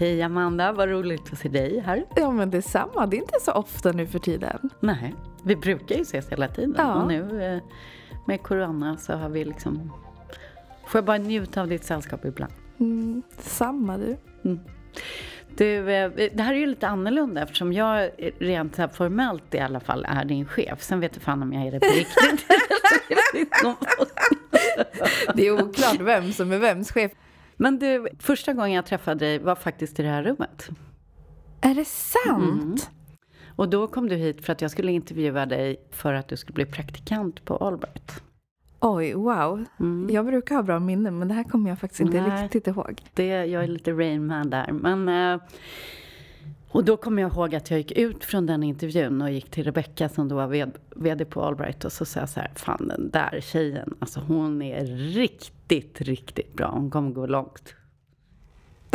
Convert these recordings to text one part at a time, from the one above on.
Hej Amanda, vad roligt att se dig här. Ja men detsamma, det är inte så ofta nu för tiden. Nej, vi brukar ju ses hela tiden Ja. och nu eh, med corona så har vi liksom... Får jag bara njuta av ditt sällskap ibland? Mm, samma du. Du, eh, det här är ju lite annorlunda eftersom jag eh, rent så formellt i alla fall är din chef. Sen vet jag fan om jag är det på riktigt. Det är oklart vem som är vems chef. Men du, första gången jag träffade dig var faktiskt i det här rummet. Är det sant? Och då kom du hit för att jag skulle intervjua dig för att du skulle bli praktikant på Allbright. Oj, wow. Jag brukar ha bra minnen men det här kommer jag faktiskt inte Nej. riktigt ihåg. Det, jag är lite Rain Man där. Men, eh, och då kommer jag ihåg att jag gick ut från den intervjun och gick till Rebecca som då var VD på Allbright och så sa jag så här, fan den där tjejen, alltså hon är riktigt, riktigt bra. Hon kommer gå långt.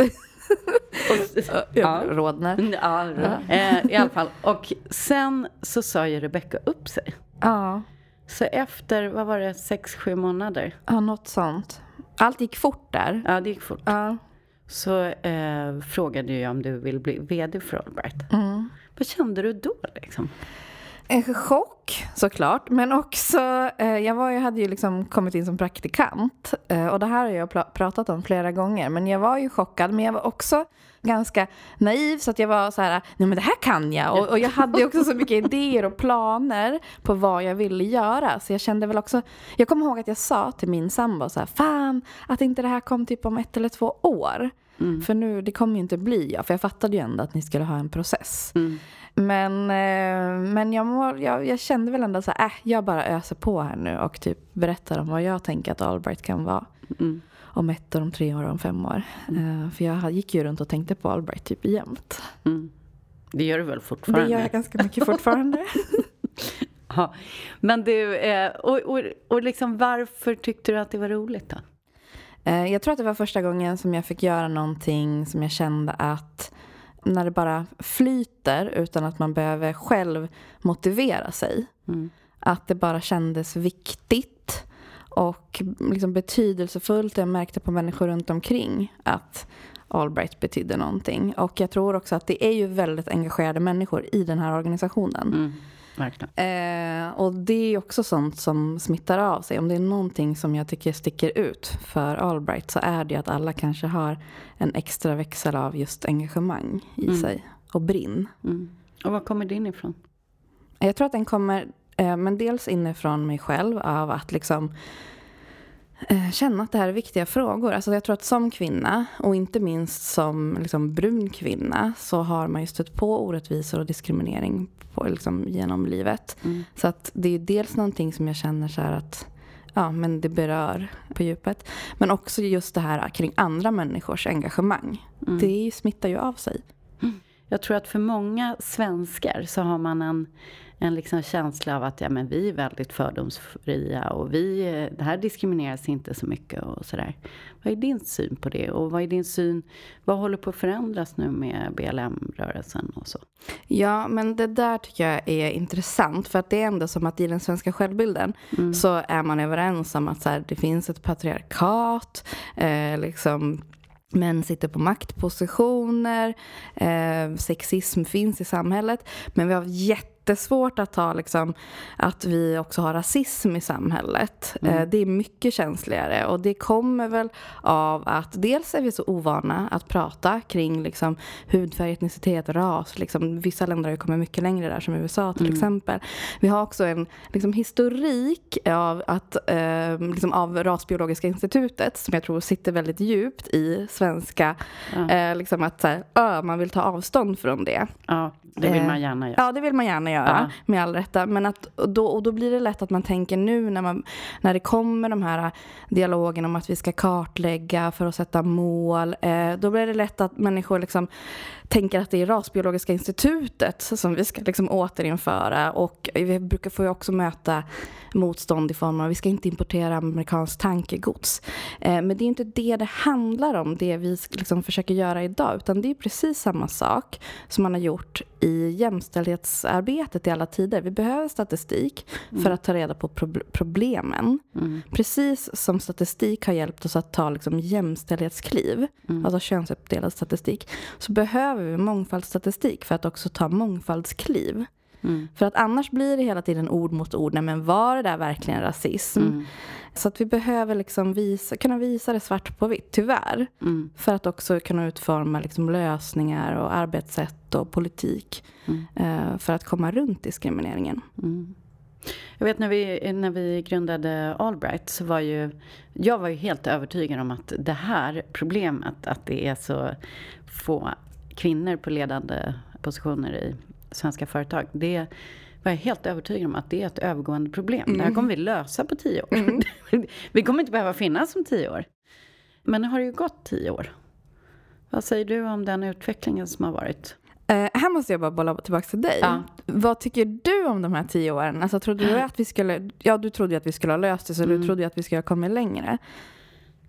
och, Jag rodnar. Ja, eh, i alla fall. Och sen så sa ju Rebecca upp sig. Ja, Så efter, vad var det, sex, sju månader? ja, något sånt. Allt gick fort där. Ja, det gick fort. Ja. Så eh, frågade jag om du vill bli VD för Allbright. Mm. Vad kände du då liksom? En chock såklart, men också, eh, jag, var, jag hade ju liksom kommit in som praktikant eh, och det här har jag pla- pratat om flera gånger, men jag var ju chockad, men jag var också ganska naiv så att jag var så här, nej men det här kan jag och, och jag hade ju också så mycket idéer och planer på vad jag ville göra så jag kände väl också, jag kommer ihåg att jag sa till min sambo så här, fan att inte det här kom typ om ett eller två år. För nu, det kommer ju inte bli jag, för jag fattade ju ändå att ni skulle ha en process. Men, eh, men jag, må, jag, jag kände väl ändå så här, äh, jag bara öser på här nu och typ berättar om vad jag tänker att Albright kan vara. Om ett år, om tre år, om fem år. Eh, för jag gick ju runt och tänkte på Albright typ jämt. Det gör du väl fortfarande? Det gör jag ganska mycket fortfarande. Ja. Men du, eh, och, och, och liksom varför tyckte du att det var roligt då? Jag tror att det var första gången som jag fick göra någonting som jag kände att när det bara flyter utan att man behöver själv motivera sig. Att det bara kändes viktigt och liksom betydelsefullt. Jag märkte på människor runt omkring att Albright betydde någonting. Och jag tror också att det är ju väldigt engagerade människor i den här organisationen. Verkligen. Eh, och det är också sånt som smittar av sig. Om det är någonting som jag tycker sticker ut för Albright så är det att alla kanske har en extra växel av just engagemang i sig och brinn. Och var kommer din ifrån? Jag tror att den kommer, eh, men dels inifrån mig själv av att liksom känna att det här är viktiga frågor. Alltså jag tror att som kvinna och inte minst som liksom brun kvinna så har man ju stött på orättvisor och diskriminering på, liksom, genom livet. Så att det är dels någonting som jag känner så här att ja, men det berör på djupet. Men också just det här kring andra människors engagemang. Det smittar ju av sig. Jag tror att för många svenskar så har man en, en liksom känsla av att ja, men vi är väldigt fördomsfria och vi, eh, det här diskrimineras inte så mycket och sådär. Vad är din syn på det? Och vad är din syn, vad håller på att förändras nu med BLM-rörelsen och så? Ja, men det där tycker jag är intressant. För att det är ändå som att i den svenska självbilden så är man överens om att så här, det finns ett patriarkat. Eh, liksom, män sitter på maktpositioner. Eh, sexism finns i samhället. Men vi har jättesvårt att ta liksom, att vi också har rasism i samhället. Eh, det är mycket känsligare. Och det kommer väl av att dels är vi så ovana att prata kring liksom, hudfärg, etnicitet, ras. Liksom, vissa länder har kommit mycket längre där, som USA till exempel. Vi har också en liksom, historik av, att, eh, liksom, av Rasbiologiska institutet som jag tror sitter väldigt djupt i svenska. Eh, liksom att så här, ö, man vill ta avstånd från det. Ja, det vill Eh, man gärna göra. Ja, det vill man gärna göra, Ja. med all rätta. Men att, och då, och då blir det lätt att man tänker nu när, man, när det kommer de här dialogen om att vi ska kartlägga för att sätta mål. Eh, då blir det lätt att människor liksom tänker att det är Rasbiologiska institutet som vi ska liksom återinföra. Och vi brukar få också möta motstånd i form av vi ska inte importera amerikanskt tankegods. Eh, men det är inte det det handlar om, det vi liksom försöker göra idag. Utan det är precis samma sak som man har gjort i jämställdhetsarbetet i alla tider. Vi behöver statistik mm. för att ta reda på pro problemen. Mm. Precis som statistik har hjälpt oss att ta liksom jämställdhetskliv, mm. alltså könsuppdelad statistik, så behöver vi mångfaldsstatistik för att också ta mångfaldskliv. Mm. För att annars blir det hela tiden ord mot ord. Nej, men var det där verkligen rasism? Mm. Så att vi behöver liksom visa, kunna visa det svart på vitt, tyvärr. Mm. För att också kunna utforma liksom lösningar och arbetssätt och politik. Mm. Eh, för att komma runt diskrimineringen. Mm. Jag vet när vi, när vi grundade Allbright så var ju jag var ju helt övertygad om att det här problemet, att det är så få kvinnor på ledande positioner i svenska företag. Det jag helt övertygad om att det är ett övergående problem. Mm. Det här mm. kommer vi lösa på tio år. Mm. vi kommer inte behöva finnas om tio år. Men nu har det ju gått tio år. Vad säger du om den utvecklingen som har varit? Uh, här måste jag bara bolla tillbaka till dig. Ja. Vad tycker du om de här tio åren? Alltså, trodde du att vi skulle... Ja, du trodde ju att vi skulle ha löst det, så mm. du trodde ju att vi skulle ha kommit längre.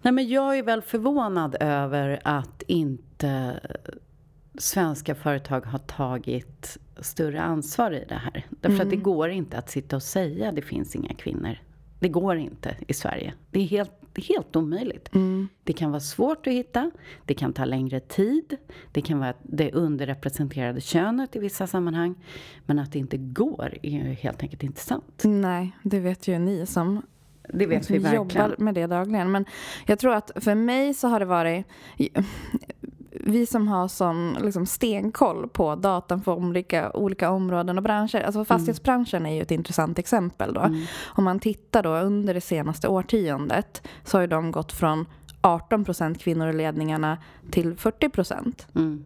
Nej, men jag är väl förvånad över att inte svenska företag har tagit större ansvar i det här. Därför mm. att det mm. går inte att sitta och säga att det finns inga kvinnor. Det går inte i Sverige. Det är helt, helt omöjligt. Mm. Det kan vara svårt att hitta. Det kan ta längre tid. Det kan vara det underrepresenterade könet i vissa sammanhang. Men att det inte går är ju helt enkelt inte sant. Nej, det vet ju ni som det vet vi verkligen. jobbar med det dagligen. Men jag tror att för mig så har det varit vi som har sån liksom, stenkoll på datan för olika, olika områden och branscher. Alltså fastighetsbranschen är ju ett intressant exempel. Då. Mm. Om man tittar då under det senaste årtiondet så har de gått från 18 procent kvinnor i ledningarna till 40 procent. Mm.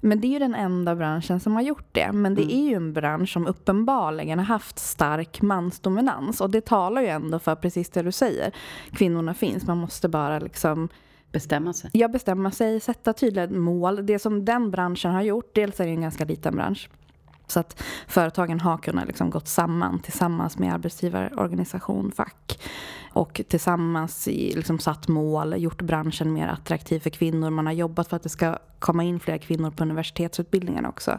Men det är ju den enda branschen som har gjort det. Men det mm. är ju en bransch som uppenbarligen har haft stark mansdominans. Och det talar ju ändå för precis det du säger. Kvinnorna finns, man måste bara liksom Bestämma sig? Ja, bestämma sig, sätta tydliga mål. Det som den branschen har gjort, dels är det en ganska liten bransch. Så att företagen har kunnat liksom gått samman tillsammans med arbetsgivarorganisation, fack och tillsammans i, liksom satt mål, gjort branschen mer attraktiv för kvinnor. Man har jobbat för att det ska komma in fler kvinnor på universitetsutbildningen också.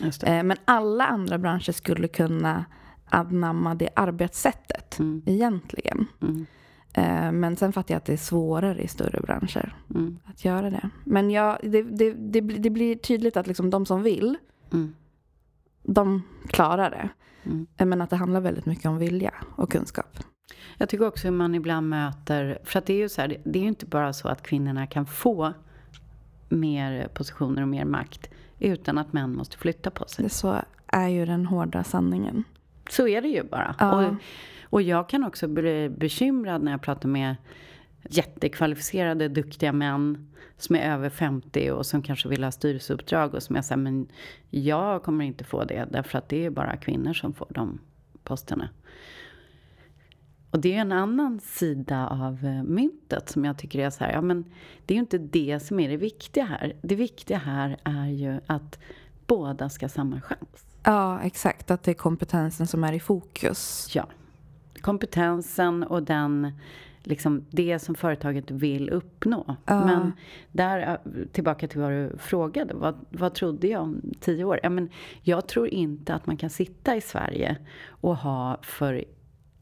Eh, men alla andra branscher skulle kunna anamma det arbetssättet mm. egentligen. Mm. Eh, men sen fattar jag att det är svårare i större branscher mm. att göra det. Men ja, det, det, det, det, blir tydligt att liksom de som vill, mm. de klarar det. Mm. Eh, men att det handlar väldigt mycket om vilja och kunskap. Jag tycker också hur man ibland möter, för att det är ju så här, det är ju inte bara så att kvinnorna kan få mer positioner och mer makt utan att män måste flytta på sig. Det så är ju den hårda sanningen. Så är det ju bara. Ja. Och, och jag kan också bli bekymrad när jag pratar med jättekvalificerade, duktiga män som är över 50 och som kanske vill ha styrelseuppdrag och som jag säger, men jag kommer inte få det därför att det är bara kvinnor som får de posterna. Och det är en annan sida av eh, myntet som jag tycker är så här, ja men det är ju inte det som är det viktiga här. Det viktiga här är ju att båda ska ha samma chans. Ja, exakt. Att det är kompetensen som är i fokus. Ja kompetensen och den liksom det som företaget vill uppnå. Uh. Men där, tillbaka till vad du frågade. Vad, vad trodde jag om tio år? Ja, men jag tror inte att man kan sitta i Sverige och ha för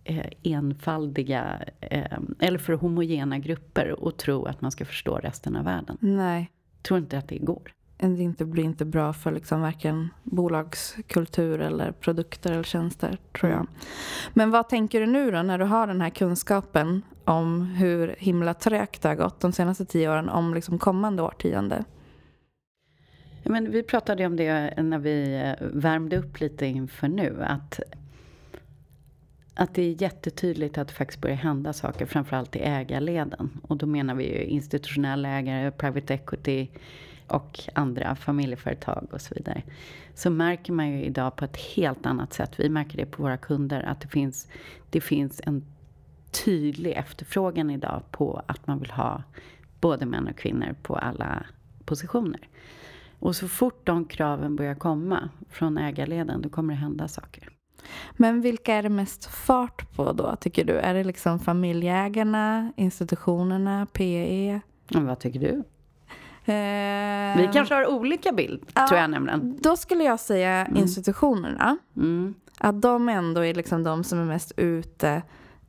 eh, enfaldiga eh, eller för homogena grupper och tro att man ska förstå resten av världen. Nej. Tror inte att det går det inte blir inte bra för liksom varken bolagskultur eller produkter eller tjänster, tror jag. Men vad tänker du nu då, när du har den här kunskapen om hur himla trögt det har gått de senaste tio åren, om liksom kommande årtionde? Men vi pratade om det när vi eh, värmde upp lite inför nu, att att det är jättetydligt att det faktiskt börjar hända saker, framförallt i ägarleden. Och då menar vi ju institutionella ägare, private equity, och andra familjeföretag och så vidare. Så märker man ju idag på ett helt annat sätt, vi märker det på våra kunder, att det finns, det finns en tydlig efterfrågan idag på att man vill ha både män och kvinnor på alla positioner. Och så fort de kraven börjar komma från ägarleden, då kommer det hända saker. Men vilka är det mest fart på då, tycker du? Är det liksom familjeägarna, institutionerna, PE? vad tycker du? Eh, Vi kanske har olika bild, ja, tror jag nämligen. Då skulle jag säga institutionerna. Mm. Att de ändå är liksom de som är mest ute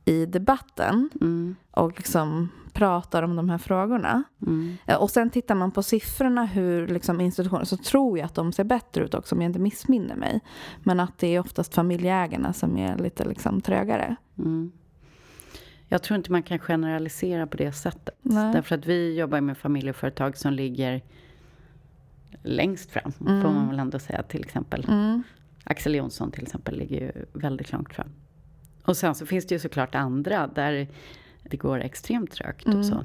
i debatten Mm. och liksom pratar om de här frågorna. Mm. Eh, Och sen tittar man på siffrorna hur liksom institutioner så tror jag att de ser bättre ut också om jag inte missminner mig. Men att det är oftast familjeägarna som är lite liksom trögare. Mm. Jag tror inte man kan generalisera på det sättet. Nej. Därför att vi jobbar med familjeföretag som ligger längst fram, får man väl ändå säga till exempel. Mm. Axel Jonsson till exempel ligger ju väldigt långt fram. Och sen så finns det ju såklart andra där det går extremt trögt och så.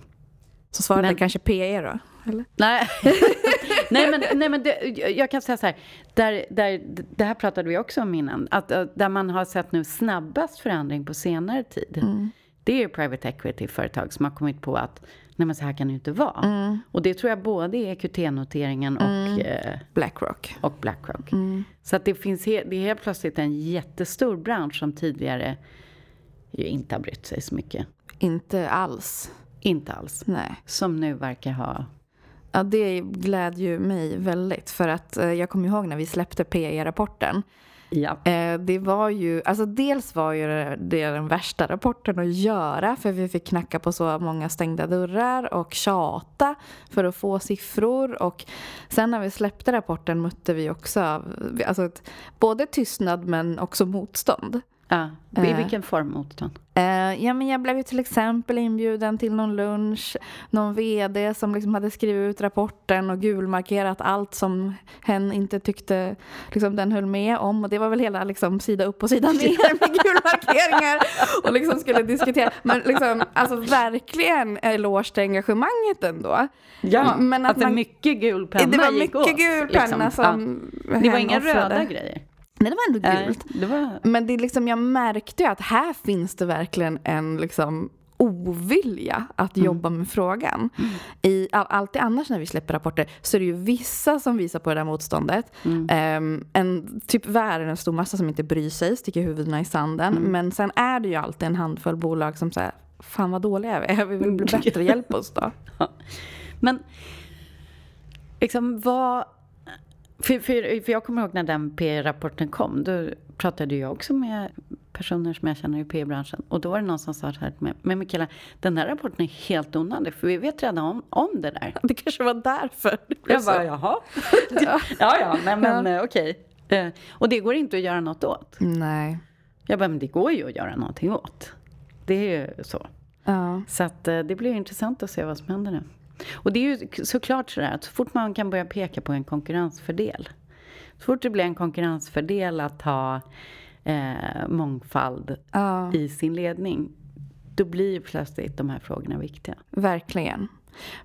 Så svaret Men- är kanske PE då? Eller? Nej, nej men, nej, men det, jag kan säga så här. Där, där, det här pratade vi också om innan. Att, där man har sett nu snabbast förändring på senare tid. Det är ju private equity-företag som har kommit på att nej men så här kan det ju inte vara. Och det tror jag både är EQT-noteringen och, eh, Blackrock. och Blackrock. Så att det, finns det är helt plötsligt en jättestor bransch som tidigare ju inte har brytt sig så mycket. Inte alls. Inte alls. Nej. Som nu verkar ha... Ja, det glädjer ju mig väldigt. För att eh, jag kommer ihåg när vi släppte PE-rapporten. Ja. Eh, det var ju, alltså dels var ju det, den värsta rapporten att göra för vi fick knacka på så många stängda dörrar och tjata för att få siffror och sen när vi släppte rapporten mötte vi också alltså ett, både tystnad men också motstånd ja. I Eh. vilken form motstånd? Eh, ja, men jag blev ju till exempel inbjuden till någon lunch. Någon vd som liksom hade skrivit ut rapporten och gulmarkerat allt som hen inte tyckte liksom, den höll med om. Och det var väl hela liksom, sida upp och sida ner med gulmarkeringar. Och liksom skulle diskutera. Men liksom, alltså verkligen eloge till engagemanget ändå. Ja, men att att, det man- mycket gul penna det var mycket åt, gul penna liksom. som Ja. Det var inga röda grejer. Nej, det var ändå Nej, gult. det var... Men det är liksom, jag märkte ju att här finns det verkligen en liksom ovilja att jobba med frågan. I, all, alltid annars när vi släpper rapporter så är det ju vissa som visar på det där motståndet. Ehm, en typ världens stor massa som inte bryr sig, sticker huvudena i sanden. Men sen är det ju alltid en handfull bolag som säger Fan vad dåliga vi är, vi vill bli bättre, hjälp oss då. Men liksom vad... För, för, för jag kommer ihåg när den P-rapporten kom. Då pratade jag också med personer som jag känner i P-branschen. Och då var det någon som sa så här till mig. Men Mikaela, den här rapporten är helt onödig. För vi vet redan om, om det där. Det kanske var därför. Jag bara, jaha. ja, ja, nej, men eh, okej. Eh, Och det går inte att göra något åt. Nej. Jag bara, men det går ju att göra någonting åt. Det är ju så. Ja. Så att, eh, det blir intressant att se vad som händer nu. Och det är ju såklart sådär att så fort man kan börja peka på en konkurrensfördel. Så fort det blir en konkurrensfördel att ha eh, mångfald ja, i sin ledning. Då blir ju plötsligt de här frågorna viktiga. verkligen.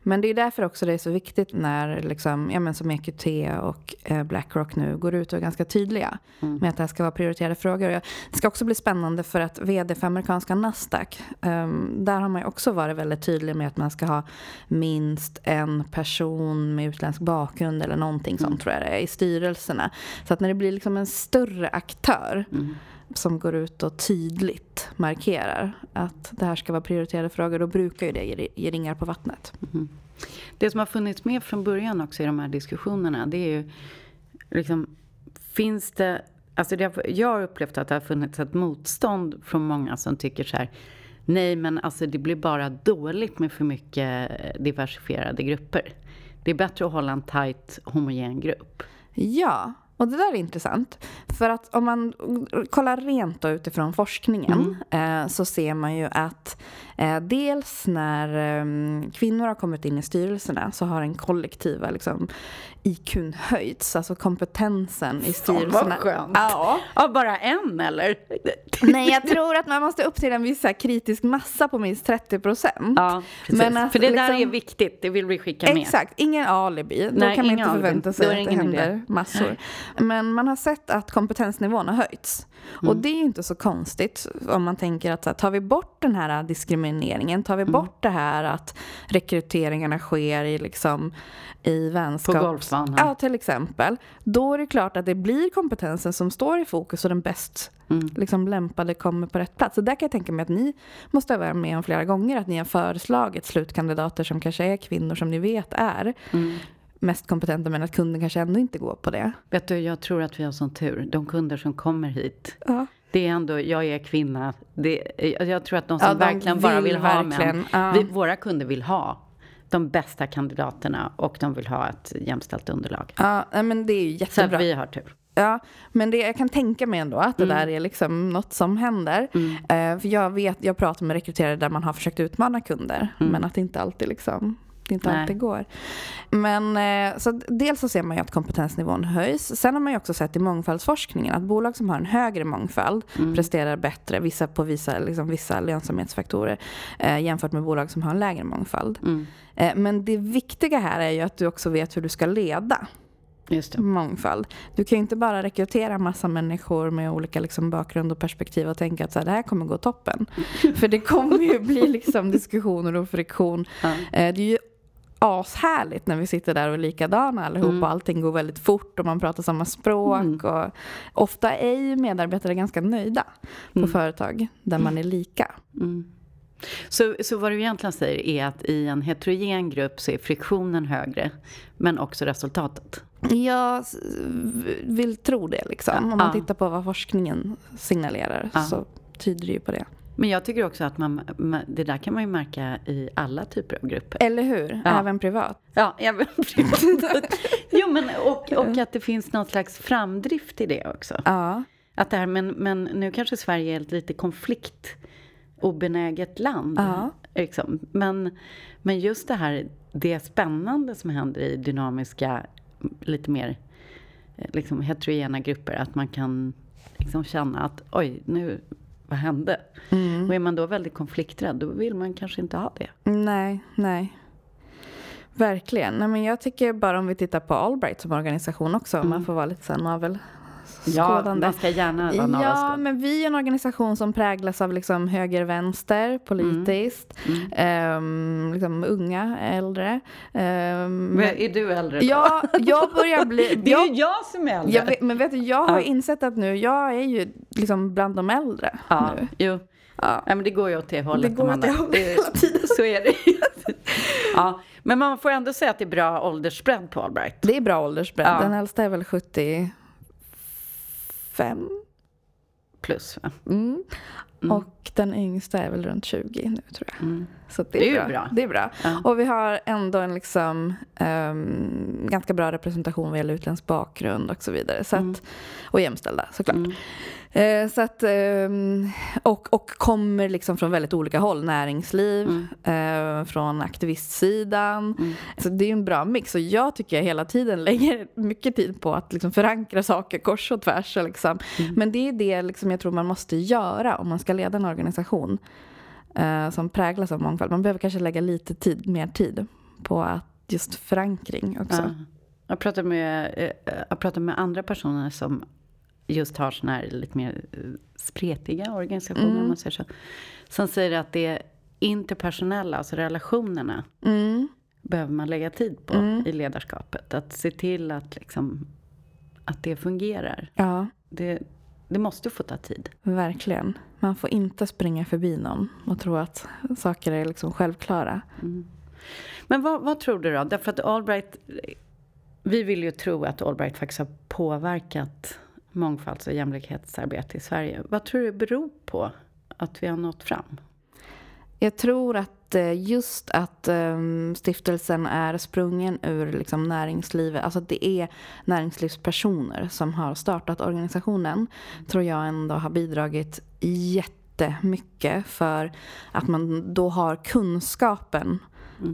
Men det är därför också det är så viktigt när liksom, ja, men som EQT och eh, Blackrock nu går ut och är ganska tydliga med att det här ska vara prioriterade frågor. Det ska också bli spännande för att vd för amerikanska Nasdaq, ehm, där har man ju också varit väldigt tydlig med att man ska ha minst en person med utländsk bakgrund eller någonting sånt tror jag det är, i styrelserna. Så att när det blir liksom en större aktör som går ut och tydligt markerar att det här ska vara prioriterade frågor, då brukar ju det ge, ge ringar på vattnet. Det som har funnits med från början också i de här diskussionerna, det är ju liksom, finns det, alltså det jag har upplevt att det har funnits ett motstånd från många som tycker så här, nej men alltså det blir bara dåligt med för mycket diversifierade grupper. Det är bättre att hålla en tajt homogen grupp. Ja, och det där är intressant. För att om man kollar rent utifrån forskningen eh, så ser man ju att dels när eh, kvinnor har kommit in i styrelserna så har den kollektiva liksom, IQn höjts, alltså kompetensen i styrelserna. skönt. Ja. Ja, bara en eller? Nej, jag tror att man måste upp till en viss här kritisk massa på minst 30 procent. Ja, precis. Men att För det där liksom- är viktigt, det vill vi skicka med. Exakt, ingen alibi. Då Nej, kan man inte alibi. förvänta sig Då är att det ingen idé. händer massor. Men man har sett att kompetensnivån har höjts. Och Mm. det är ju inte så konstigt om man tänker att så här, tar vi bort den här diskrimineringen. Tar vi Mm. bort det här att rekryteringarna sker i, liksom, i vänskap. På golfbanan. Ja, till exempel. Då är det klart att det blir kompetensen som står i fokus och den bäst Mm. liksom, lämpade kommer på rätt plats. Så där kan jag tänka mig att ni måste ha varit med om flera gånger att ni har föreslagit slutkandidater som kanske är kvinnor som ni vet är Mm. mest kompetenta men att kunden kanske ändå inte går på det. Vet du, jag tror att vi har sån tur. De kunder som kommer hit. Ja. Det är ändå, jag är kvinna. Det, jag tror att de som Ja, de verkligen bara vill vill ha män. ja. Vi, våra kunder vill ha de bästa kandidaterna och de vill ha ett jämställt underlag. Ja, men det är ju Så jättebra. att vi har tur. Ja, men det, jag kan tänka mig ändå att det Mm. där är liksom något som händer. Eh, för jag vet, jag pratar med rekryterare där man har försökt utmana kunder, men att det inte alltid liksom det inte Mm. Nej. alltid går. Men eh, så dels så ser man ju att kompetensnivån höjs. Sen har man ju också sett i mångfaldsforskningen att bolag som har en högre mångfald Mm. presterar bättre vissa, på vissa, liksom, vissa lönsamhetsfaktorer eh, jämfört med bolag som har en lägre mångfald. Mm. Eh, men det viktiga här är ju att du också vet hur du ska leda mångfald. Du kan ju inte bara rekrytera massa människor med olika liksom bakgrund och perspektiv och tänka att så här, det här kommer gå toppen. För det kommer ju bli liksom diskussioner och friktion. Ja. Eh, Det är ju ashärligt när vi sitter där och är likadana allihop Mm. och allting går väldigt fort och man pratar samma språk. Mm. Och ofta är ju medarbetare ganska nöjda på Mm. företag där man är lika. Mm. Så, så vad du egentligen säger är att i en heterogen grupp så är friktionen högre, men också resultatet. Jag vill tro det liksom. Om man Ja. tittar på vad forskningen signalerar Ja. så tyder det ju på det. Men jag tycker också att man, det där kan man ju märka i alla typer av grupper. Eller hur? Ja. Även privat. Ja, även privat. Jo, men och, och att det finns någon slags framdrift i det också. Ja. Att det här, men, men nu kanske Sverige är ett lite konfliktobenäget land. Ja. Liksom. Men, men just det här, det spännande som händer i dynamiska, lite mer eh, liksom, heterogena grupper. Att man kan liksom känna att oj, nu, vad hände? Mm. Och är man då väldigt konflikträdd, då vill man kanske inte ha det. Nej, nej. Verkligen. Nej, men jag tycker bara om vi tittar på Allbright som organisation också, om man får vara lite så här navel Ja, man ska gärna vara Ja, navelskådande. men vi är en organisation som präglas av liksom höger-vänster politiskt. Mm. Ehm, liksom unga, äldre. Ehm, Men är du äldre då? ja, jag börjar bli... Det är jag, ju jag som är äldre. jag vet, men vet du, jag har Ja. insett att nu, jag är ju liksom bland de äldre Ja, nu. jo. Ja. Ja, men det går ju åt det hållet. Det går åt det hållet hela tiden. Så är det ja, Men man får ändå säga att det är bra åldersbredd på Allbright. Det är bra åldersbredd. Ja. Den äldsta är väl 75. Plus. Va? Mm. Mm. Och den yngsta är väl runt 20 nu tror jag. Mm. Så det är, Det är bra. bra. Det är bra. Ja. Och vi har ändå en liksom, ehm, ganska bra representation vad gäller utländsk bakgrund och så vidare. Så att, Och jämställda såklart. Mm. Eh, så att, ehm, och, och kommer liksom från väldigt olika håll. Näringsliv, eh, från aktivistsidan. Mm. Så det är en bra mix. Och jag tycker jag hela tiden lägger mycket tid på att liksom förankra saker kors och tvärs. och Liksom. Mm. Men det är det liksom jag tror man måste göra om man ska leda en organisation eh, som präglas av mångfald. Man behöver kanske lägga lite tid, mer tid på att just förankring också. Ja. Jag pratar med, eh, jag pratar med andra personer som just har såna här lite mer eh, spretiga organisationer, Mm. om man säger så. Som säger att det interpersonella, alltså relationerna, Mm. behöver man lägga tid på Mm. i ledarskapet. Att se till att, liksom, att det fungerar. Ja, Det, det måste få ta tid. verkligen. Man får inte springa förbi någon och tro att saker är liksom självklara. Men vad, vad tror du då? Därför att Allbright, vi vill ju tro att Allbright faktiskt har påverkat mångfalds och jämlikhetsarbete i Sverige. Vad tror du beror på att vi har nått fram? Jag tror att eh, just att ehm, stiftelsen är sprungen ur liksom näringslivet, alltså att det är näringslivspersoner som har startat organisationen, tror jag ändå har bidragit jättemycket för att man då har kunskapen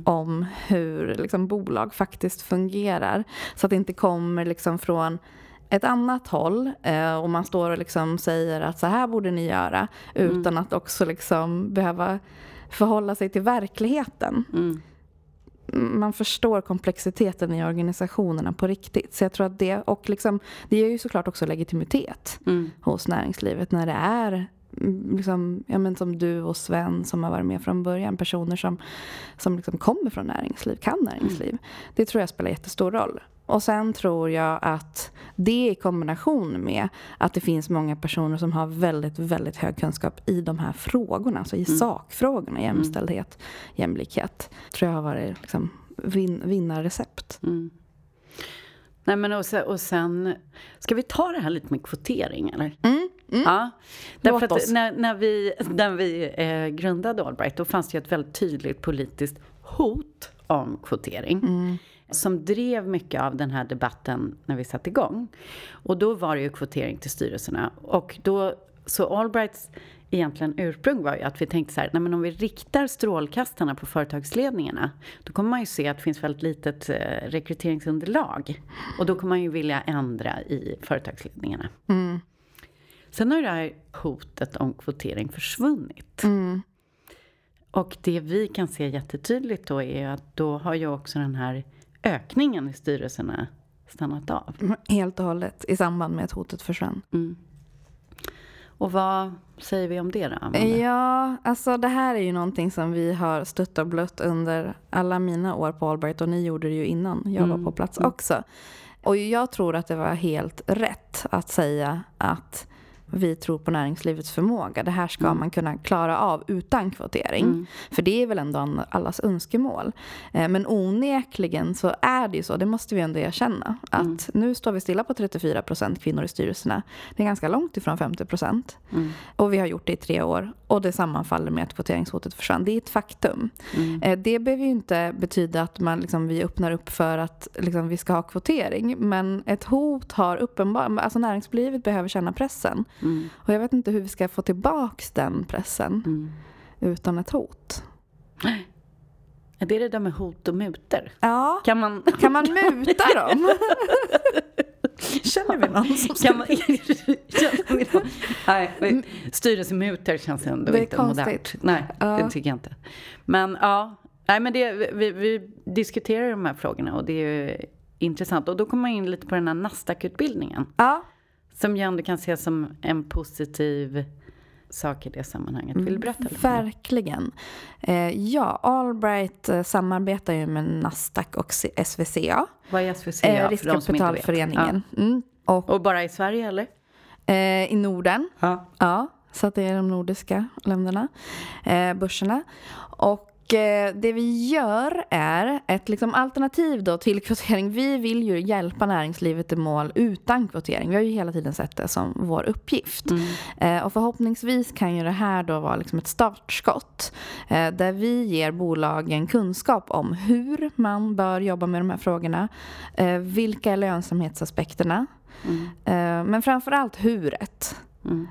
om hur liksom, bolag faktiskt fungerar. Så att det inte kommer liksom, från ett annat håll eh, och man står och liksom säger att så här borde ni göra utan att också liksom behöva förhålla sig till verkligheten. Mm. Man förstår komplexiteten i organisationerna på riktigt. Så jag tror att det, och liksom, det ger ju såklart också legitimitet Mm. hos näringslivet när det är liksom, ja, men som du och Sven som har varit med från början. Personer som, som liksom kommer från näringsliv, kan näringsliv. Mm. Det tror jag spelar jättestor roll. Och sen tror jag att det i kombination med att det finns många personer som har väldigt, väldigt hög kunskap i de här frågorna, alltså i mm. sakfrågorna, jämställdhet, jämlikhet, tror jag har varit liksom vin, vinnarrecept. Mm. Nej, men och sen, och sen, ska vi ta det här lite med kvotering eller? Mm, mm. Ja. Därför att när, när vi, när vi eh, grundade Allbright då fanns det ju ett väldigt tydligt politiskt hot om kvotering. Mm. Som drev mycket av den här debatten när vi satte igång. Och då var det ju kvotering till styrelserna. Och då, så Allbrights egentligen ursprung var ju att vi tänkte så här, nej men om vi riktar strålkastarna på företagsledningarna, då kommer man ju se att det finns väldigt litet eh, rekryteringsunderlag. Och då kommer man ju vilja ändra i företagsledningarna. Mm. Sen har det här hotet om kvotering försvunnit. Mm. Och det vi kan se jättetydligt då är att då har ju också den här ökningen i styrelserna stannat av. Helt och hållet i samband med att hotet försvann. Mm. Och vad säger vi om det då, Amanda? Ja, alltså det här är ju någonting som vi har stött och blött under alla mina år på Albright och ni gjorde det ju innan jag mm. var på plats mm. också. Och jag tror att det var helt rätt att säga att vi tror på näringslivets förmåga. Det här ska mm. man kunna klara av utan kvotering. Mm. För det är väl ändå allas önskemål. Eh, men onekligen så är det ju så, det måste vi ändå erkänna, att mm. nu står vi stilla på 34 procent kvinnor i styrelserna. Det är ganska långt ifrån 50 procent. Mm. Och vi har gjort det i tre år. Och det sammanfaller med att kvoteringshotet försvann. Det är ett faktum. Mm. Eh, det behöver ju inte betyda att man liksom, vi öppnar upp för att liksom, vi ska ha kvotering. Men ett hot har uppenbart, alltså näringslivet behöver känna pressen. Mm. Och jag vet inte hur vi ska få tillbaks den pressen mm. utan ett hot. Är det det där med hot och muter? Ja. Kan man, kan man muta dem? Känner vi någon som kan man, Nej, styrelsemuter känns ändå det inte modernt. Nej, ja. det tycker jag inte. Men ja, Nej, men det, vi, vi diskuterar de här frågorna och det är ju intressant. Och då kommer man in lite på den här Nasdaq-utbildningen. Ja. Som ju ändå kan ses som en positiv sak i det sammanhanget. Vill du berätta lite? Verkligen. Eh, ja, Allbright eh, samarbetar ju med Nasdaq och SVCA. Vad är SVCA? Eh, Riskkapitalföreningen. Ja. Mm. Och, och, bara i Sverige eller? Eh, I Norden. Ja. ja. Så att det är de nordiska länderna, eh, börserna. Och det vi gör är ett liksom alternativ då till kvotering. Vi vill ju hjälpa näringslivet i mål utan kvotering. Vi har ju hela tiden sett det som vår uppgift. Mm. Eh, och förhoppningsvis kan ju det här då vara liksom ett startskott eh, där vi ger bolagen kunskap om hur man bör jobba med de här frågorna. Vilka är lönsamhetsaspekterna? Mm. Men framför allt huret. Mm.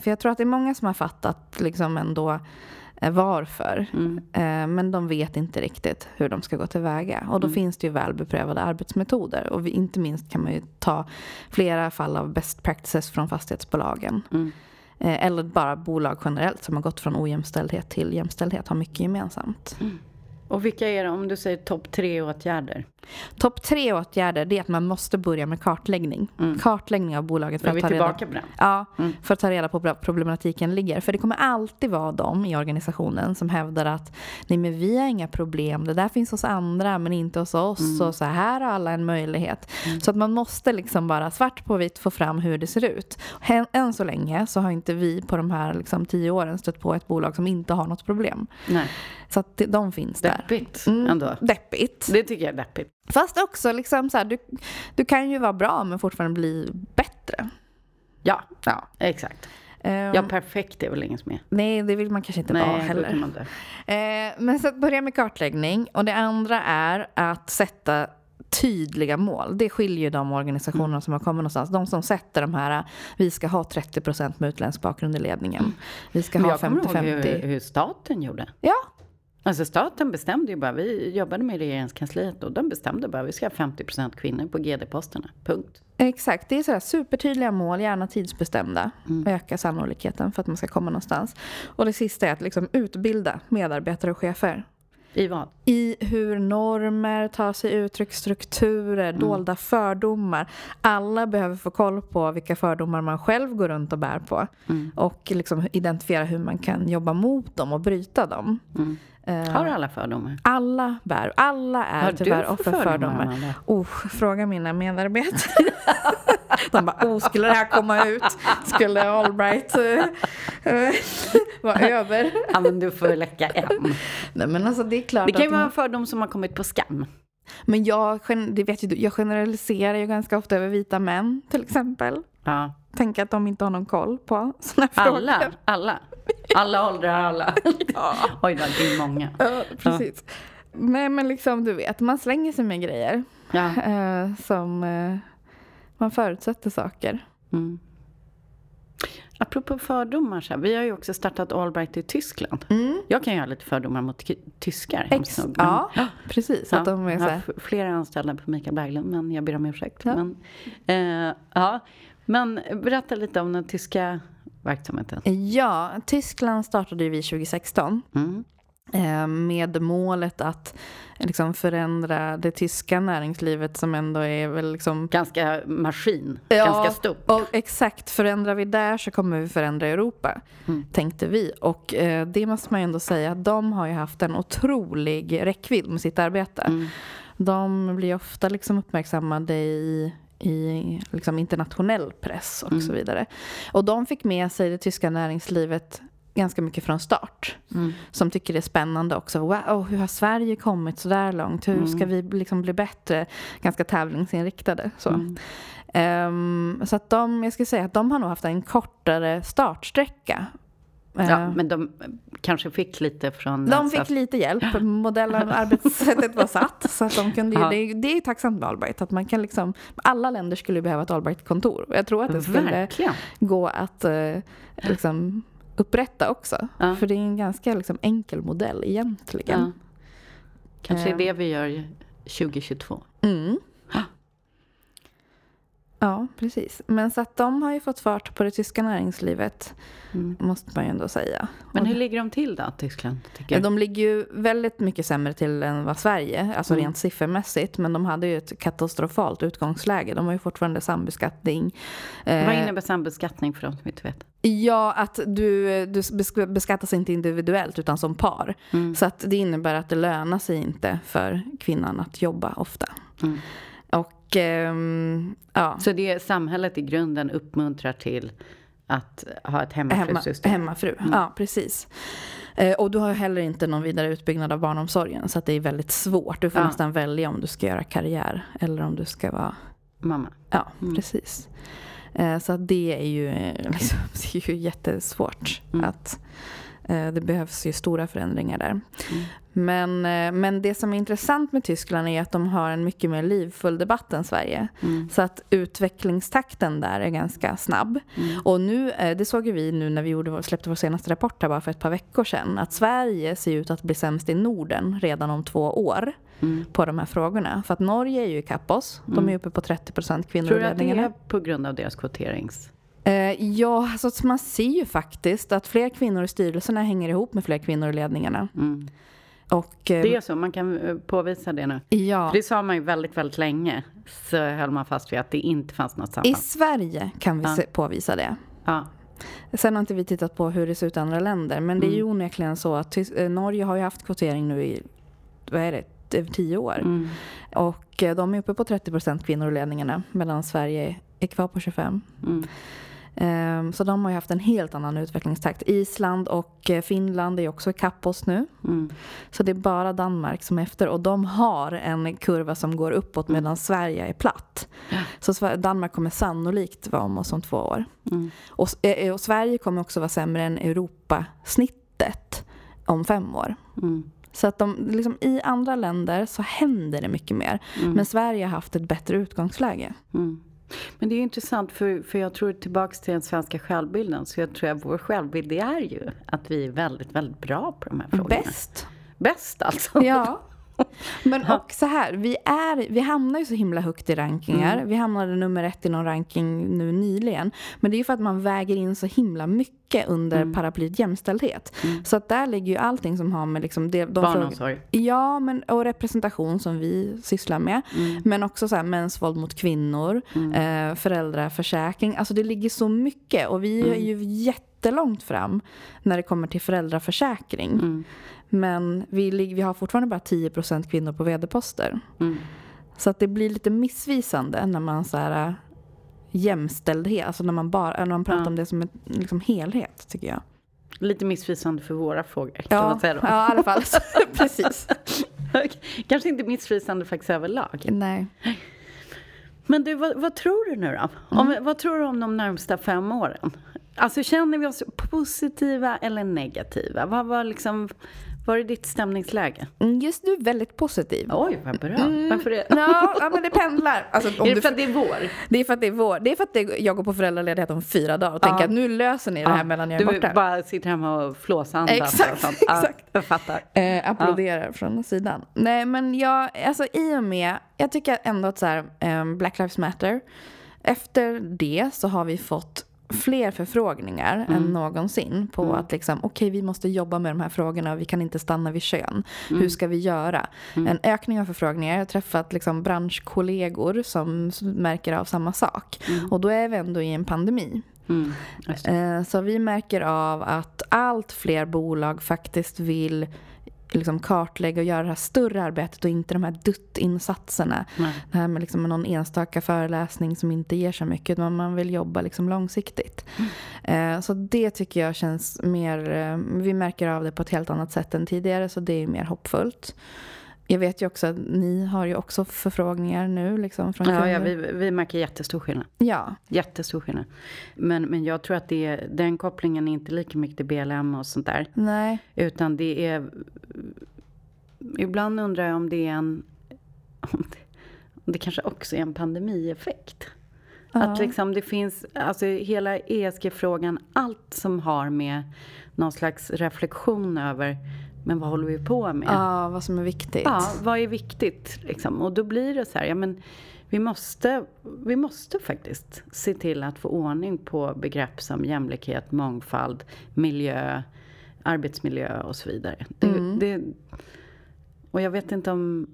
För jag tror att det är många som har fattat liksom ändå Eh, varför. Mm. Eh, men de vet inte riktigt hur de ska gå tillväga. Och då mm. finns det ju väl beprövade arbetsmetoder. Och vi, inte minst kan man ju ta flera fall av best practices från fastighetsbolagen. Mm. Eh, eller bara bolag generellt som har gått från ojämställdhet till jämställdhet har mycket gemensamt. Mm. Och vilka är det, om du säger topp tre åtgärder? Topp tre åtgärder det är att man måste börja med kartläggning. Mm. Kartläggning av bolaget. För att, ta reda? Ja, mm. för att ta reda på problematiken ligger. För det kommer alltid vara de i organisationen som hävdar att nej men vi har inga problem, det där finns hos andra men inte hos oss mm. och så här har alla en möjlighet. Mm. Så att man måste liksom bara svart på vitt få fram hur det ser ut. Än så länge så har inte vi på de här liksom tio åren stött på ett bolag som inte har något problem. Nej. Så att de finns där. Deppigt mm, ändå. Deppigt. Det tycker jag är deppigt. Fast också liksom så här, du, du kan ju vara bra men fortfarande bli bättre. Ja, ja. exakt. Um, ja, perfekt är väl inget mer. Nej, det vill man kanske inte nej, vara heller. Inte. Eh, men så att börja med kartläggning. Och det andra är att sätta tydliga mål. Det skiljer de organisationerna mm. som har kommit någonstans. De som sätter de här, vi ska ha 30 procent med utländsk bakgrund i ledningen. Mm. Vi ska Men ha 50-50. Jag kommer ihåg hur, hur staten gjorde. Ja, Alltså staten bestämde ju bara, vi jobbade med regeringskansliet och de bestämde bara, vi ska ha 50% kvinnor på GD-posterna. Punkt. Exakt, det är sådär supertydliga mål, gärna tidsbestämda. Mm. Öka sannolikheten för att man ska komma någonstans. Och det sista är att liksom utbilda medarbetare och chefer. I vad? I hur normer tar sig uttryck, strukturer, Mm. dolda fördomar. Alla behöver få koll på vilka fördomar man själv går runt och bär på. Mm. Och liksom identifiera hur man kan jobba mot dem och bryta dem. Mm. Eh, Har alla fördomar? Alla bär, alla är Har tyvärr för offer för fördomar? Oh, fråga mina medarbetare. De bara, oh, skulle det här komma ut? Skulle Allbright uh, uh, vara över? Ja, men du får läcka en. Nej, men alltså det är klart Det kan ju vara en fördom som har kommit på skam. Men jag, det vet ju jag generaliserar ju ganska ofta över vita män till exempel. Ja. Tänker att de inte har någon koll på såna här Alla, frågor. alla. Alla åldrar, alla. Ja. Oj då, det är många. Ja, precis. Nej men liksom du vet, man slänger sig med grejer Ja. eh, som eh, man förutsätter saker. Mm. Apropå fördomar, så här, vi har ju också startat Allbright i Tyskland. Mm. Jag kan ju ha lite fördomar mot tyskar. Ex- nog, men- ja, precis. Att de är jag så har här, f- flera anställda på Mikael Berglund, men jag ber om ursäkt. Ja. Men, eh, ja. men berätta lite om den tyska verksamheten. Ja, Tyskland startade ju vi 2016 Mm. eh, med målet att liksom förändra det tyska näringslivet som ändå är väl liksom Ganska maskin, Ja, ganska stort. Och exakt, förändrar vi där så kommer vi förändra Europa, Mm. tänkte vi. Och eh, det måste man ju ändå säga att de har ju haft en otrolig räckvidd med sitt arbete. Mm. De blir ofta liksom uppmärksammade i i liksom internationell press och Mm. så vidare. Och de fick med sig det tyska näringslivet ganska mycket från start. Mm. Som tycker det är spännande också. Wow, hur har Sverige kommit så där långt? Hur ska vi liksom bli bättre? Ganska tävlingsinriktade. Så. Mm. Ehm, så att de, jag skulle säga att de har nog haft en kortare startsträcka. Ja, Ehm, men de kanske fick lite från... de alltså, fick lite hjälp. Modellen, arbetssättet var satt. Så att de kunde ju, Ja. det, är- det är tacksamt med Allbright. Att man kan liksom, alla länder skulle behöva ett Allbright-kontor. Jag tror att det skulle Verkligen. gå att eh, liksom, upprätta också. Ja. För det är en ganska liksom, enkel modell egentligen. Ja. Kanske är Ehm. det vi gör 2022. Mm. Ja, precis. Men så att de har ju fått fart på det tyska näringslivet, Mm. måste man ju ändå säga. Men hur ligger de till då, Tyskland? Tycker? De ligger ju väldigt mycket sämre till än vad Sverige, alltså Mm. rent siffermässigt. Men de hade ju ett katastrofalt utgångsläge. De har ju fortfarande sambeskattning. Vad Eh, innebär sambeskattning för de som inte vet? Ja, att du, du besk- beskattas inte individuellt utan som par. Mm. Så att det innebär att det lönar sig inte för kvinnan att jobba ofta. Mm. Och ehm, ja, Så det samhället i grunden uppmuntrar till att ha ett hemma, hemmafrusystem? hemmafru. Ja, precis. Eh, och du har heller inte någon vidare utbyggnad av barnomsorgen. Så att det är väldigt svårt. Du får Ja. nästan välja om du ska göra karriär eller om du ska vara... Mamma? Ja, Mm. precis. Eh, så det är ju, liksom, det är ju jättesvårt. Mm. Att, det behövs ju stora förändringar där. Mm. Men, eh, men det som är intressant med Tyskland är att de har en mycket mer livfull debatt än Sverige. Mm. Så att utvecklingstakten där är ganska snabb. Mm. Och nu, eh, det såg vi nu när vi gjorde, släppte vår senaste rapport här bara för ett par veckor sedan. Att Sverige ser ut att bli sämst i Norden redan om två år Mm. på de här frågorna. För att Norge är ju ikapp oss. De Mm. är uppe på 30 procent kvinnor Tror du att det är på grund av deras kvoterings... Eh, ja, alltså man ser ju faktiskt att fler kvinnor i styrelserna hänger ihop med fler kvinnor i ledningarna. Mm. Och, eh, Det är så, man kan eh, påvisa det nu. ja, För det sa man ju väldigt, väldigt länge. Så höll man fast vid att det inte fanns något i samband. Sverige kan vi Ja. se, påvisa det. Ja. Sen har inte vi tittat på hur det ser ut i andra länder. Men det är ju Mm. onekligen så att Norge har ju haft kvotering nu i, vad är det, tio år. Mm. Och de är uppe på 30 procent kvinnor i ledningarna. Medan Sverige är kvar på 25. Mm. Ehm, Så de har ju haft en helt annan utvecklingstakt. Island och eh, Finland är också ikapp oss nu. Mm. Så det är bara Danmark som är efter. Och de har en kurva som går uppåt medan Sverige är platt. Ja. Så Danmark kommer sannolikt vara om oss om två år. Mm. Och, eh, och Sverige kommer också vara sämre än Europasnittet om fem år. Mm. Så att de, liksom, i andra länder så händer det mycket mer. Mm. Men Sverige har haft ett bättre utgångsläge. Men det är intressant för, för jag tror tillbaks till den svenska självbilden så jag tror att vår självbild det är ju att vi är väldigt, väldigt bra på de här frågorna. Bäst! Bäst alltså. Ja, Men och så här, vi, är, vi hamnar ju så himla högt i rankingar. Mm. Vi hamnade nummer ett i någon ranking nu nyligen. Men det är ju för att man väger in så himla mycket under mm. paraplyet jämställdhet. Mm. Så att där ligger ju allting som har med liksom det, de Barnomsorg. Ja, men, och representation som vi sysslar med. Mm. Men också så här, mäns våld mot kvinnor, mm. eh, föräldraförsäkring. Alltså det ligger så mycket och vi är mm. ju jättelångt fram när det kommer till föräldraförsäkring. Mm. Men vi, vi har fortfarande bara 10% kvinnor på vd-poster. Mm. Så att det blir lite missvisande när man så här, jämställdhet, alltså när man, bara, när man pratar ja. om det som en liksom, helhet tycker jag. Lite missvisande för våra frågor kan ja, man säga då. Ja, i alla fall. Precis. Kanske inte missvisande faktiskt överlag. Nej. Men du, vad, vad tror du nu då? Om, mm. Vad tror du om de närmsta fem åren? Alltså känner vi oss positiva eller negativa? Vad var liksom vad är ditt stämningsläge? Mm, just nu väldigt positiv. Oj, vad bra. Mm. Varför det? Ja, ja, men det pendlar. Alltså, är det för att det är vår? Det är för att det är vår. Det är för att det, jag går på föräldraledighet om fyra dagar och ja. tänker att nu löser ni det här medan jag är du borta. Du bara sitter hemma och flåsandas exakt, och sånt. exakt. jag fattar. Eh, applåderar från sidan. Nej, men jag, alltså i och med, jag tycker ändå att så här, um, Black Lives Matter, efter det så har vi fått fler förfrågningar mm. än någonsin på mm. att liksom, okej okay, vi måste jobba med de här frågorna och vi kan inte stanna vid kön. Mm. Hur ska vi göra? Mm. En ökning av förfrågningar. Jag har träffat liksom branschkollegor som märker av samma sak. Mm. Och då är vi ändå i en pandemi. Mm. Eh, så vi märker av att allt fler bolag faktiskt vill liksom kartlägga och göra det här större arbetet och inte de här dutt-insatserna. Det här med liksom någon enstaka föreläsning som inte ger så mycket. Men man vill jobba liksom långsiktigt. Mm. Eh, så det tycker jag känns mer... Eh, vi märker av det på ett helt annat sätt än tidigare så det är mer hoppfullt. Jag vet ju också att ni har ju också förfrågningar nu. Liksom, från ja, ja vi, vi märker jättestor skillnad. Ja. Jättestor skillnad. Men, men jag tror att det, den kopplingen är inte lika mycket till BLM och sånt där. Nej. Utan det är... Ibland undrar jag om det är en... Om det, om det kanske också är en pandemieffekt. Ja. Att liksom det finns, alltså hela ESG-frågan, allt som har med någon slags reflektion över men vad håller vi på med? Ja, vad som är viktigt. Ja, vad är viktigt? Liksom? Och då blir det så här, ja men vi måste, vi måste faktiskt se till att få ordning på begrepp som jämlikhet, mångfald, miljö, arbetsmiljö och så vidare. Det, mm. det, och jag vet inte om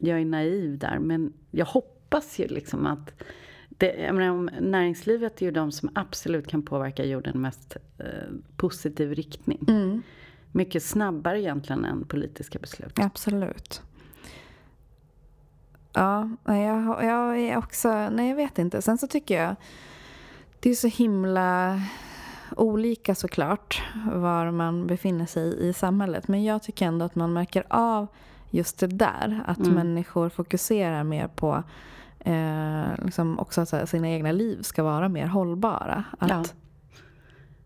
jag är naiv där, men jag hoppas ju liksom att det, menar, näringslivet är ju de som absolut kan påverka jorden mest eh, positiv riktning. Mm mycket snabbare egentligen än politiska beslut. Absolut. Ja, jag, jag är också... Nej, jag vet inte. Sen så tycker jag... Det är så himla olika såklart var man befinner sig i samhället. Men jag tycker ändå att man märker av just det där. Att mm. människor fokuserar mer på eh, liksom också att sina egna liv ska vara mer hållbara. Att, ja.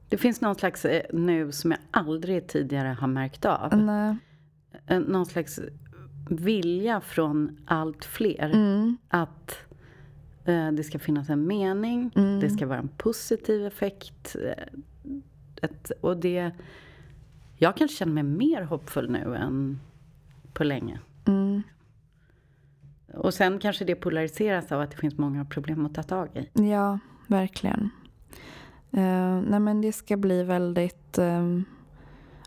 Det finns någon slags eh, nu som jag aldrig tidigare har märkt av. Nej. Någon slags vilja från allt fler mm. att eh, det ska finnas en mening, mm. det ska vara en positiv effekt. Eh, ett, och det, jag kan känna mig mer hoppfull nu än på länge. Mm. Och sen kanske det polariseras av att det finns många problem att ta tag i. Ja, verkligen. Uh, nej men det ska bli väldigt... Um,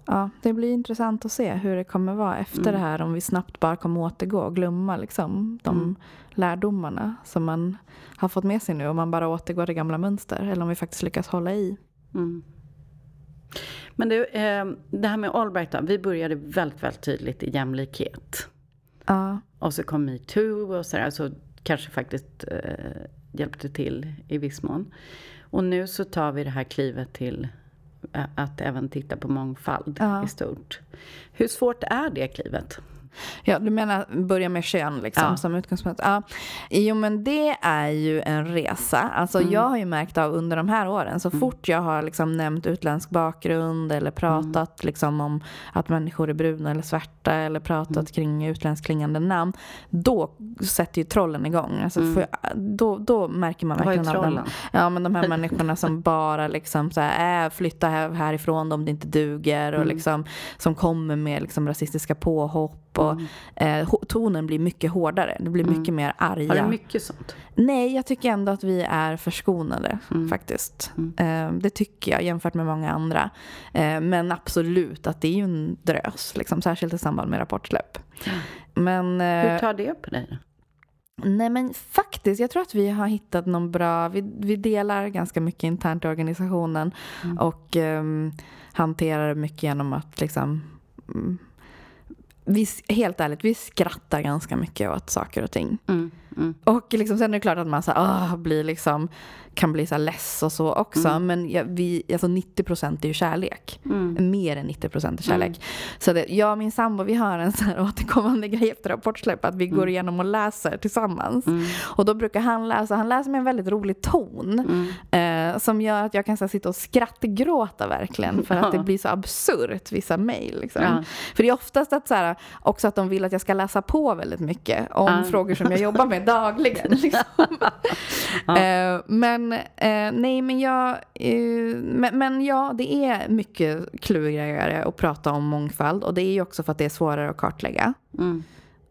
ja, det blir intressant att se hur det kommer vara efter mm. det här. Om vi snabbt bara kommer återgå och glömma liksom, de mm. lärdomarna som man har fått med sig nu. Om man bara återgår till gamla mönster. Eller om vi faktiskt lyckas hålla i. Mm. Men du, eh, det här med Allbright då. Vi började väldigt, väldigt tydligt i jämlikhet. Ja. Och så kom metoo och sådär. Så kanske faktiskt eh, hjälpte till i viss mån. Och nu så tar vi det här klivet till att även titta på mångfald ja. i stort. Hur svårt är det klivet? Ja, du menar börja med kön liksom, ja. som utgångspunkt? Ja. Jo, men det är ju en resa. Alltså, mm. Jag har ju märkt av under de här åren, så mm. fort jag har liksom nämnt utländsk bakgrund eller pratat mm. liksom, om att människor är bruna eller svarta eller pratat mm. kring utländskt klingande namn, då sätter ju trollen igång. Alltså, mm. för, då, då märker man verkligen av dem. Ja, men de här människorna som bara liksom, så här, äh, flytta härifrån om det inte duger och mm. liksom, som kommer med liksom, rasistiska påhopp och och eh, tonen blir mycket hårdare. Det blir mycket mer arga. Har du mycket sånt? Nej, jag tycker ändå att vi är förskonade Mm. faktiskt. Eh, det tycker jag jämfört med många andra. Eh, men absolut att det är ju en drös, liksom, särskilt i samband med rapportsläpp. Men, eh, Hur tar det på dig? Nej men faktiskt, jag tror att vi har hittat någon bra, vi, vi delar ganska mycket internt i organisationen Mm. och um, hanterar mycket genom att liksom mm, vi, helt ärligt, vi skrattar ganska mycket åt saker och ting. Mm. Mm. Och liksom, sen är det klart att man så här, åh, blir liksom, kan bli så här less och så också. Men ja, vi, alltså 90 procent är ju kärlek. Mm. Mer än 90 procent är kärlek. Så det, jag och min sambo vi har en så här återkommande grej efter rapportsläpp att vi går igenom och läser tillsammans. Mm. Och då brukar han läsa, han läser med en väldigt rolig ton. Mm. Eh, som gör att jag kan så här, sitta och skrattgråta verkligen. För att det blir så absurt, vissa mejl. Liksom. Ja. För det är oftast att, så här, också att de vill att jag ska läsa på väldigt mycket om frågor som jag jobbar med dagligen. Liksom. Eh, men eh, nej, men jag... Eh, men, men ja, det är mycket klurigare att prata om mångfald. Och det är ju också för att det är svårare att kartlägga. Mm.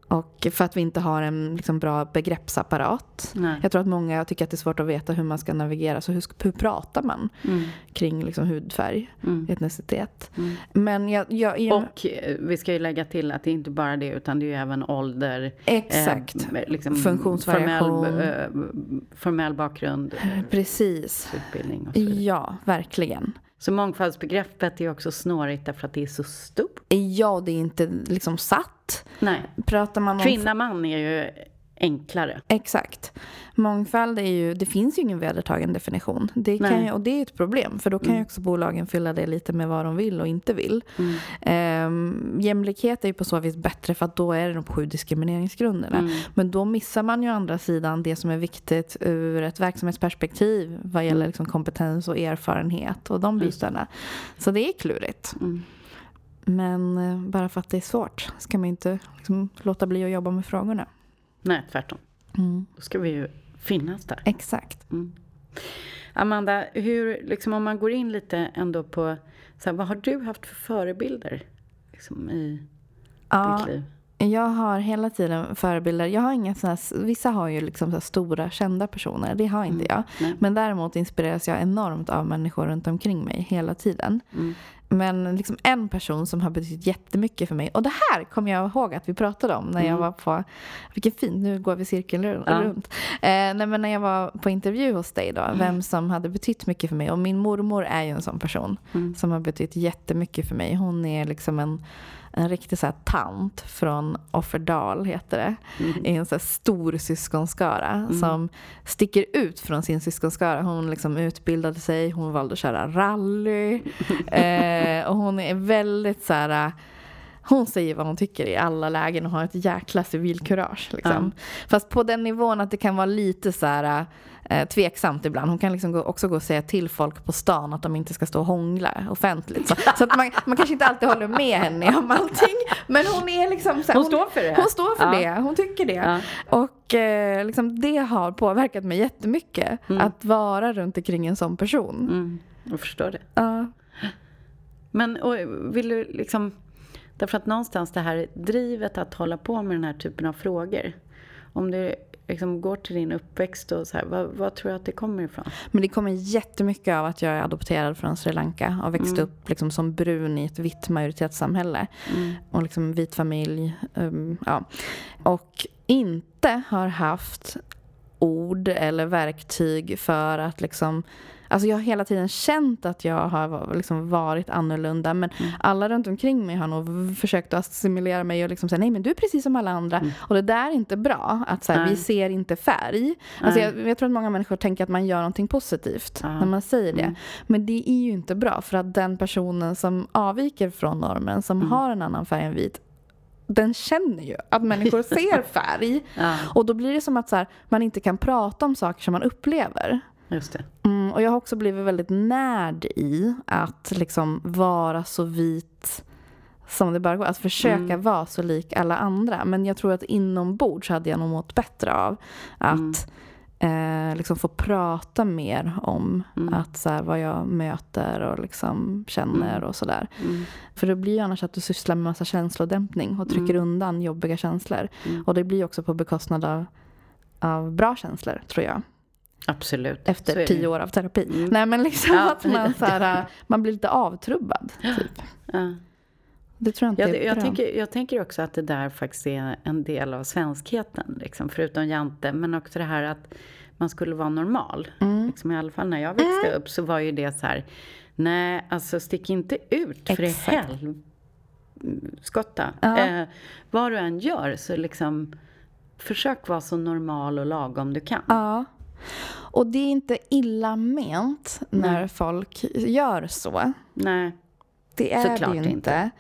Och för att vi inte har en liksom, bra begreppsapparat. Nej. Jag tror att många tycker att det är svårt att veta hur man ska navigera. Så hur, hur pratar man Mm. kring liksom, hudfärg, Mm. etnicitet? Mm. Men jag... jag i- Och eh, vi ska ju lägga till att det är inte bara det utan det är ju även ålder. Exakt. Eh, liksom Funktionsvariation. Formell, eh, formell bakgrund, Precis. utbildning och så vidare. Ja, verkligen. Så mångfaldsbegreppet är också snårigt därför att det är så stort. Ja, det är inte liksom satt. Nej, Pratar man om... kvinna, man är ju enklare. Exakt. Mångfald är ju, det finns ju ingen vedertagen definition. Det kan ju, och det är ett problem, för då kan ju också bolagen fylla det lite med vad de vill och inte vill. Ehm, jämlikhet är ju på så vis bättre för att då är det de sju diskrimineringsgrunderna. Men då missar man ju å andra sidan det som är viktigt ur ett verksamhetsperspektiv vad gäller liksom kompetens och erfarenhet och de bitarna. Så det är klurigt. Mm. Men eh, bara för att det är svårt ska man inte liksom låta bli att jobba med frågorna. Nej, tvärtom. Mm. Då ska vi ju finnas där. Exakt. Amanda, hur, liksom, om man går in lite ändå på så här, vad har du haft för förebilder liksom, i Ja, ditt liv? jag har hela tiden förebilder. Jag har inga såna vissa har ju liksom så stora kända personer. Det har inte jag. Nej. Men däremot inspireras jag enormt av människor runt omkring mig hela tiden. Mm. Men liksom en person som har betytt jättemycket för mig. Och det här kommer jag ihåg att vi pratade om när jag var på... Vilken fint, nu går vi cirkeln Ja. runt. Eh, nej, men när jag var på intervju hos dig då. Vem som hade betytt mycket för mig. Och min mormor är ju en sån person. Som har betytt jättemycket för mig. Hon är liksom en, en riktig så tant från Offerdal heter det. I en så stor syskonskara som sticker ut från sin syskonskara. Hon liksom utbildade sig, hon valde att köra rally. eh, och hon är väldigt så här... Hon säger vad hon tycker i alla lägen och har ett jäkla civilkurage. Liksom. Fast på den nivån att det kan vara lite så här eh, tveksamt ibland. Hon kan liksom gå, också gå och säga till folk på stan att de inte ska stå och hångla offentligt. Så, så att man, man kanske inte alltid håller med henne om allting. Men hon är liksom så här, Hon står för det. Hon står för Ja. det. Hon tycker det. Ja. Och eh, liksom, det har påverkat mig jättemycket. Att vara runt omkring en sån person. Mm, jag förstår det. Ja. Men och, vill du liksom... Därför att någonstans det här drivet att hålla på med den här typen av frågor. Om du liksom går till din uppväxt och så här, vad, vad tror du att det kommer ifrån? Men det kommer jättemycket av att jag är adopterad från Sri Lanka och växte Mm. upp liksom som brun i ett vitt majoritetssamhälle. Och liksom vit familj. um, ja. Och inte har haft ord eller verktyg för att liksom Alltså jag har hela tiden känt att jag har liksom varit annorlunda men alla runt omkring mig har nog försökt att assimilera mig och liksom säga nej men du är precis som alla andra. Och det där är inte bra. Att så här, vi ser inte färg. Alltså jag, jag tror att många människor tänker att man gör någonting positivt Ja. när man säger det. Men det är ju inte bra för att den personen som avviker från normen, som har en annan färg än vit, den känner ju att människor ser färg. Ja, Och då blir det som att så här, man inte kan prata om saker som man upplever. just det. Mm, och jag har också blivit väldigt närd i att liksom vara så vit som det bara går. Att försöka vara så lik alla andra. Men jag tror att inombords hade jag nog mått bättre av att eh, liksom få prata mer om Mm. att så här, vad jag möter och liksom känner Mm. och sådär. Mm. För det blir ju annars att du sysslar med massa känslodämpning och trycker Mm. undan jobbiga känslor. Mm. Och det blir också på bekostnad av, av bra känslor, tror jag. Absolut. Efter tio år av terapi. Mm. Nej men liksom Ja. att man, så här, man blir lite avtrubbad. Typ. Ja. Det tror jag inte Jag, är jag, tänker, jag tänker också att det där faktiskt är en del av svenskheten, liksom, förutom Jante. Men också det här att man skulle vara normal. Mm. Liksom, I alla fall när jag växte upp så var ju det så här, nej, alltså stick inte ut för i Exakt. helskotta. Ja. Eh, vad du än gör så liksom, försök vara så normal och lagom du kan. Ja. Och det är inte illa ment när Nej. folk gör så. Nej, Det är Såklart det ju inte. inte.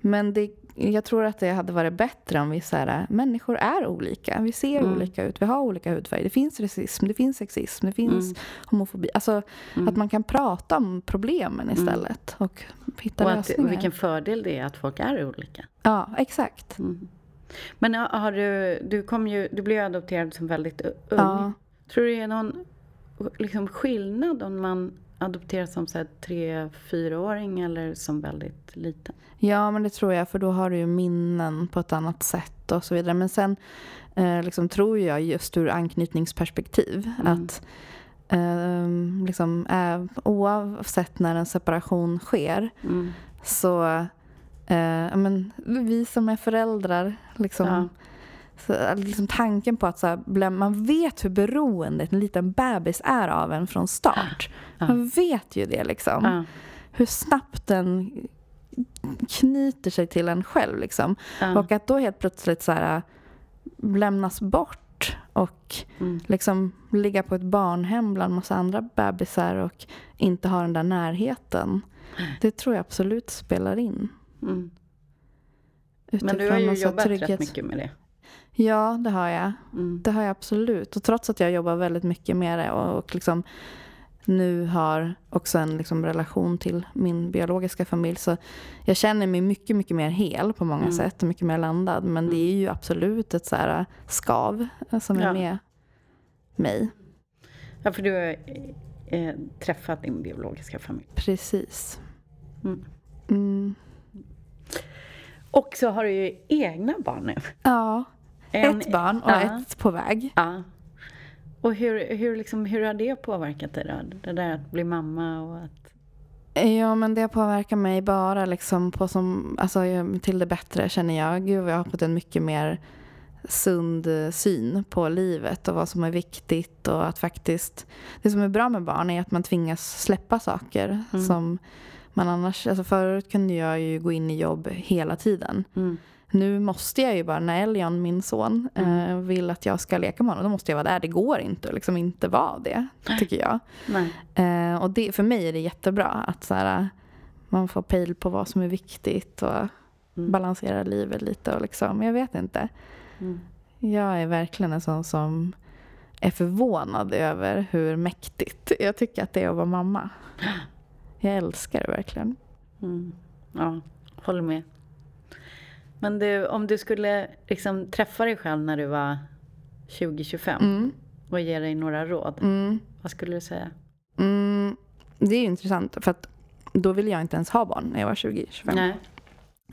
Men det, jag tror att det hade varit bättre om vi så här, människor är olika. Vi ser Mm. olika ut, vi har olika hudfärg. Det finns rasism, det finns sexism, det finns Mm. homofobi. Alltså att man kan prata om problemen istället och hitta och att, lösningar. vilken fördel det är att folk är olika. Ja, exakt. Mm. Men har- du, du, kom ju, du blev adopterad som väldigt ung. Ja. Tror du det är någon liksom, skillnad om man adopteras som så tre, fyraåring eller som väldigt liten? Ja, men det tror jag, för då har du ju minnen på ett annat sätt och så vidare. Men sen eh, liksom, tror jag just ur anknytningsperspektiv Mm. att eh, liksom, eh, oavsett när en separation sker Mm. så eh, men, vi som är föräldrar, liksom, Ja. Så, liksom tanken på att så här, man vet hur beroende en liten bebis är av en från start. Man vet ju det liksom hur snabbt den knyter sig till en själv. Liksom. Och att då helt plötsligt så här, lämnas bort och Mm. liksom ligga på ett barnhem bland massa andra bebisar och inte ha den där närheten. Det tror jag absolut spelar in. Mm. Men du har ju jobbat rätt trygghet. mycket med det. Ja, det har jag. Mm. Det har jag absolut. Och trots att jag jobbar väldigt mycket med det och, och liksom nu har också en liksom relation till min biologiska familj så jag känner mig mycket, mycket mer hel på många Mm. sätt och mycket mer landad. Men det är ju absolut ett så här skav som är Ja. med mig. Ja, för du har eh, träffat din biologiska familj. Precis. Mm. Mm. Och så har du ju egna barn nu. Ja, En- ett barn och ja. ett på väg. Ja. Och hur, hur, liksom, hur har det påverkat dig då? Det där att bli mamma och att... Ja, men det påverkar mig bara liksom på som, alltså, till det bättre känner jag. Gud, jag har fått en mycket mer sund eh, syn på livet och vad som är viktigt och att faktiskt det som är bra med barn är att man tvingas släppa saker Mm. som man annars, alltså förut kunde jag ju gå in i jobb hela tiden. Mm. Nu måste jag ju bara, när Elion, min son, eh, vill att jag ska leka med honom, då måste jag vara där. Det går inte att liksom inte vara det, tycker jag. Nej. Eh, och det, för mig är det jättebra att så här, man får pejl på vad som är viktigt och Mm. balansera livet lite. Och liksom, jag vet inte. Mm. Jag är verkligen en sån som är förvånad över hur mäktigt jag tycker att det är att vara mamma. Jag älskar det verkligen. Mm. Ja, håller med. Men du, om du skulle liksom träffa dig själv när du var 20-25 Mm. och ge dig några råd, Mm. vad skulle du säga? Mm. Det är ju intressant för att då ville jag inte ens ha barn när jag var 20-25. Nej,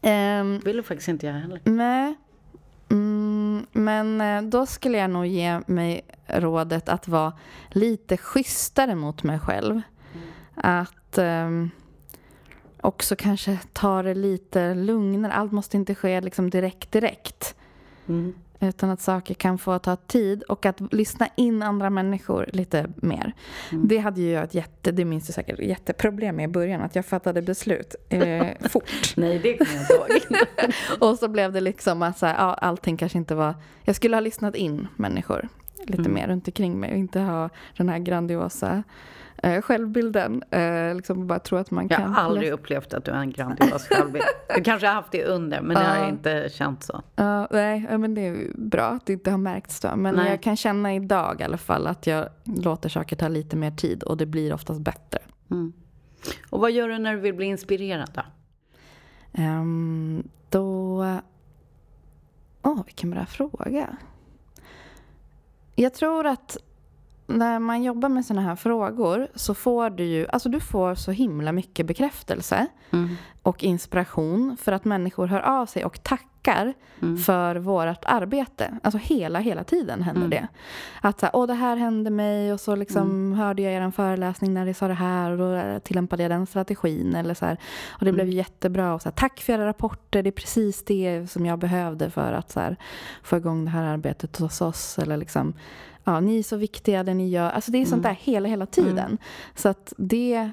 Ehm, vill faktiskt inte jag heller. Nej. Mm, men eh, då skulle jag nog ge mig rådet att vara lite schysstare mot mig själv. Att ehm, också kanske ta det lite lugnare. Allt måste inte ske liksom direkt direkt. Mm. Utan att saker kan få ta tid och att lyssna in andra människor lite mer. Mm. Det hade ju jag ett jätte, det minns du säkert, jätteproblem med i början. Att jag fattade beslut eh, fort. Nej, det kommer jag inte ihåg. Och så blev det liksom att så här, ja, allting kanske inte var... Jag skulle ha lyssnat in människor lite Mm. mer runt omkring mig och inte ha den här grandiosa eh, självbilden. Eh, liksom bara tro att man Jag kan... har aldrig upplevt att du har en grandios självbild. Du kanske har haft det under, men jag har inte känt så. Ja, nej, men det är bra att det inte har märkts då. Men Nej. jag kan känna idag i alla fall att jag låter saker ta lite mer tid och det blir oftast bättre. Mm. Och vad gör du när du vill bli inspirerad då? Ehm, då... Åh, vilken bra fråga. Jag tror att när man jobbar med såna här frågor så får du ju, alltså du får så himla mycket bekräftelse Mm. och inspiration för att människor hör av sig och tackar Mm. för vårt arbete. Alltså hela, hela tiden händer Mm. det. Att så här, åh det här hände mig och så liksom Mm. hörde jag er föreläsning när ni sa det här och då tillämpade jag den strategin eller så här. Och det Mm. blev jättebra och så här, tack för era rapporter, det är precis det som jag behövde för att så här, få igång det här arbetet hos oss eller liksom Ja, ni är så viktiga det ni gör. Alltså det är sånt Mm. där hela, hela tiden. Så att det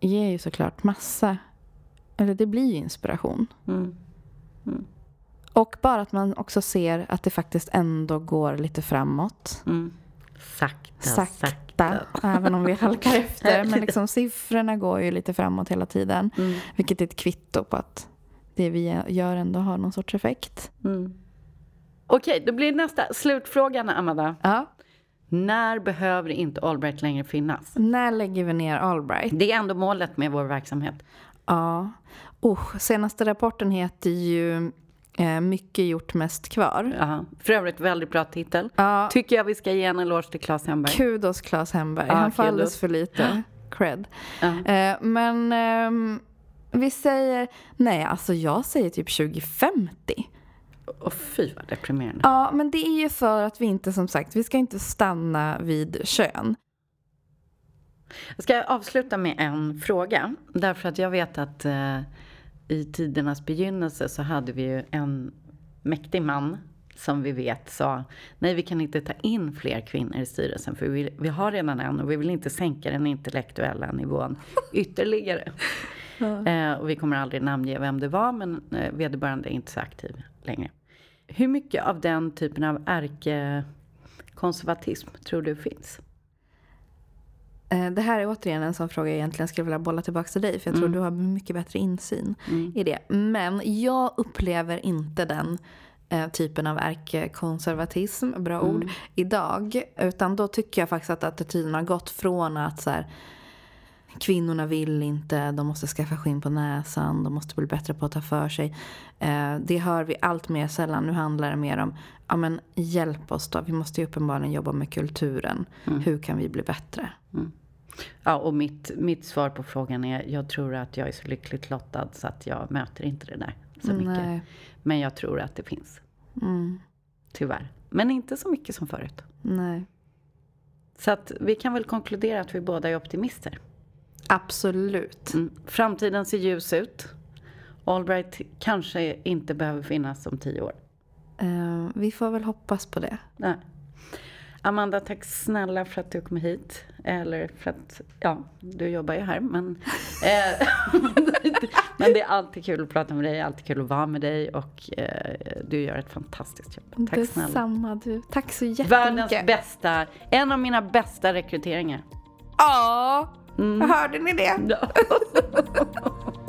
ger ju såklart massa, eller det blir ju inspiration. Mm. Och bara att man också ser att det faktiskt ändå går lite framåt. Mm. Sakta, Sakta, sakta. även om vi halkar efter. Men liksom siffrorna går ju lite framåt hela tiden. Mm. Vilket är ett kvitto på att det vi gör ändå har någon sorts effekt. Mm. Okej, då blir nästa slutfrågan, Amanda. Ja. När behöver inte Allbright längre finnas? När lägger vi ner Allbright? Det är ändå målet med vår verksamhet. Ja. Oh, senaste rapporten heter ju eh, Mycket gjort, mest kvar. Ja. För övrigt väldigt bra titel. Ja, Tycker jag vi ska ge en eloge till Claes Hemberg. kudos Claes Hemberg. Ja, Han får alldeles för lite cred. Ja. Eh, men ehm, vi säger, nej alltså jag säger typ 2050. Och fy vad deprimerande. Ja, men det är ju för att vi inte som sagt, vi ska inte stanna vid kön. Jag ska avsluta med en fråga. Därför att jag vet att eh, i tidernas begynnelse så hade vi ju en mäktig man som vi vet sa nej vi kan inte ta in fler kvinnor i styrelsen för vi, vi har redan en och vi vill inte sänka den intellektuella nivån ytterligare. Eh, och vi kommer aldrig namnge vem det var men eh, vederbörande är inte så aktiv längre. Hur mycket av den typen av ärkekonservatism tror du finns? Eh, det här är återigen en sån fråga jag egentligen skulle vilja bolla tillbaka till dig. För jag tror du har mycket bättre insyn i det. Men jag upplever inte den eh, typen av ärkekonservatism, bra ord, idag. Utan då tycker jag faktiskt att attityden har gått från att så här, kvinnorna vill inte, de måste skaffa skinn på näsan, de måste bli bättre på att ta för sig. Eh, det hör vi allt mer sällan. Nu handlar det mer om, ja men hjälp oss då, vi måste ju uppenbarligen jobba med kulturen. Hur kan vi bli bättre? Ja, och mitt, mitt svar på frågan är jag tror att jag är så lyckligt lottad så att jag möter inte det där så mycket. Nej. Men jag tror att det finns. Mm, Tyvärr. Men inte så mycket som förut. nej. Så att vi kan väl konkludera att vi båda är optimister. Absolut. Mm. Framtiden ser ljus ut. Allbright kanske inte behöver finnas om tio år. Eh, vi får väl hoppas på det. Nej. Amanda, tack snälla för att du kom hit. Eller för att, ja, du jobbar ju här. Men, eh, men det är alltid kul att prata med dig, alltid kul att vara med dig. Och eh, du gör ett fantastiskt jobb. Tack snälla. Detsamma du. Tack så jättemycket. Världens bästa, en av mina bästa rekryteringar. Ja, Mm. Hörde ni det? Ja.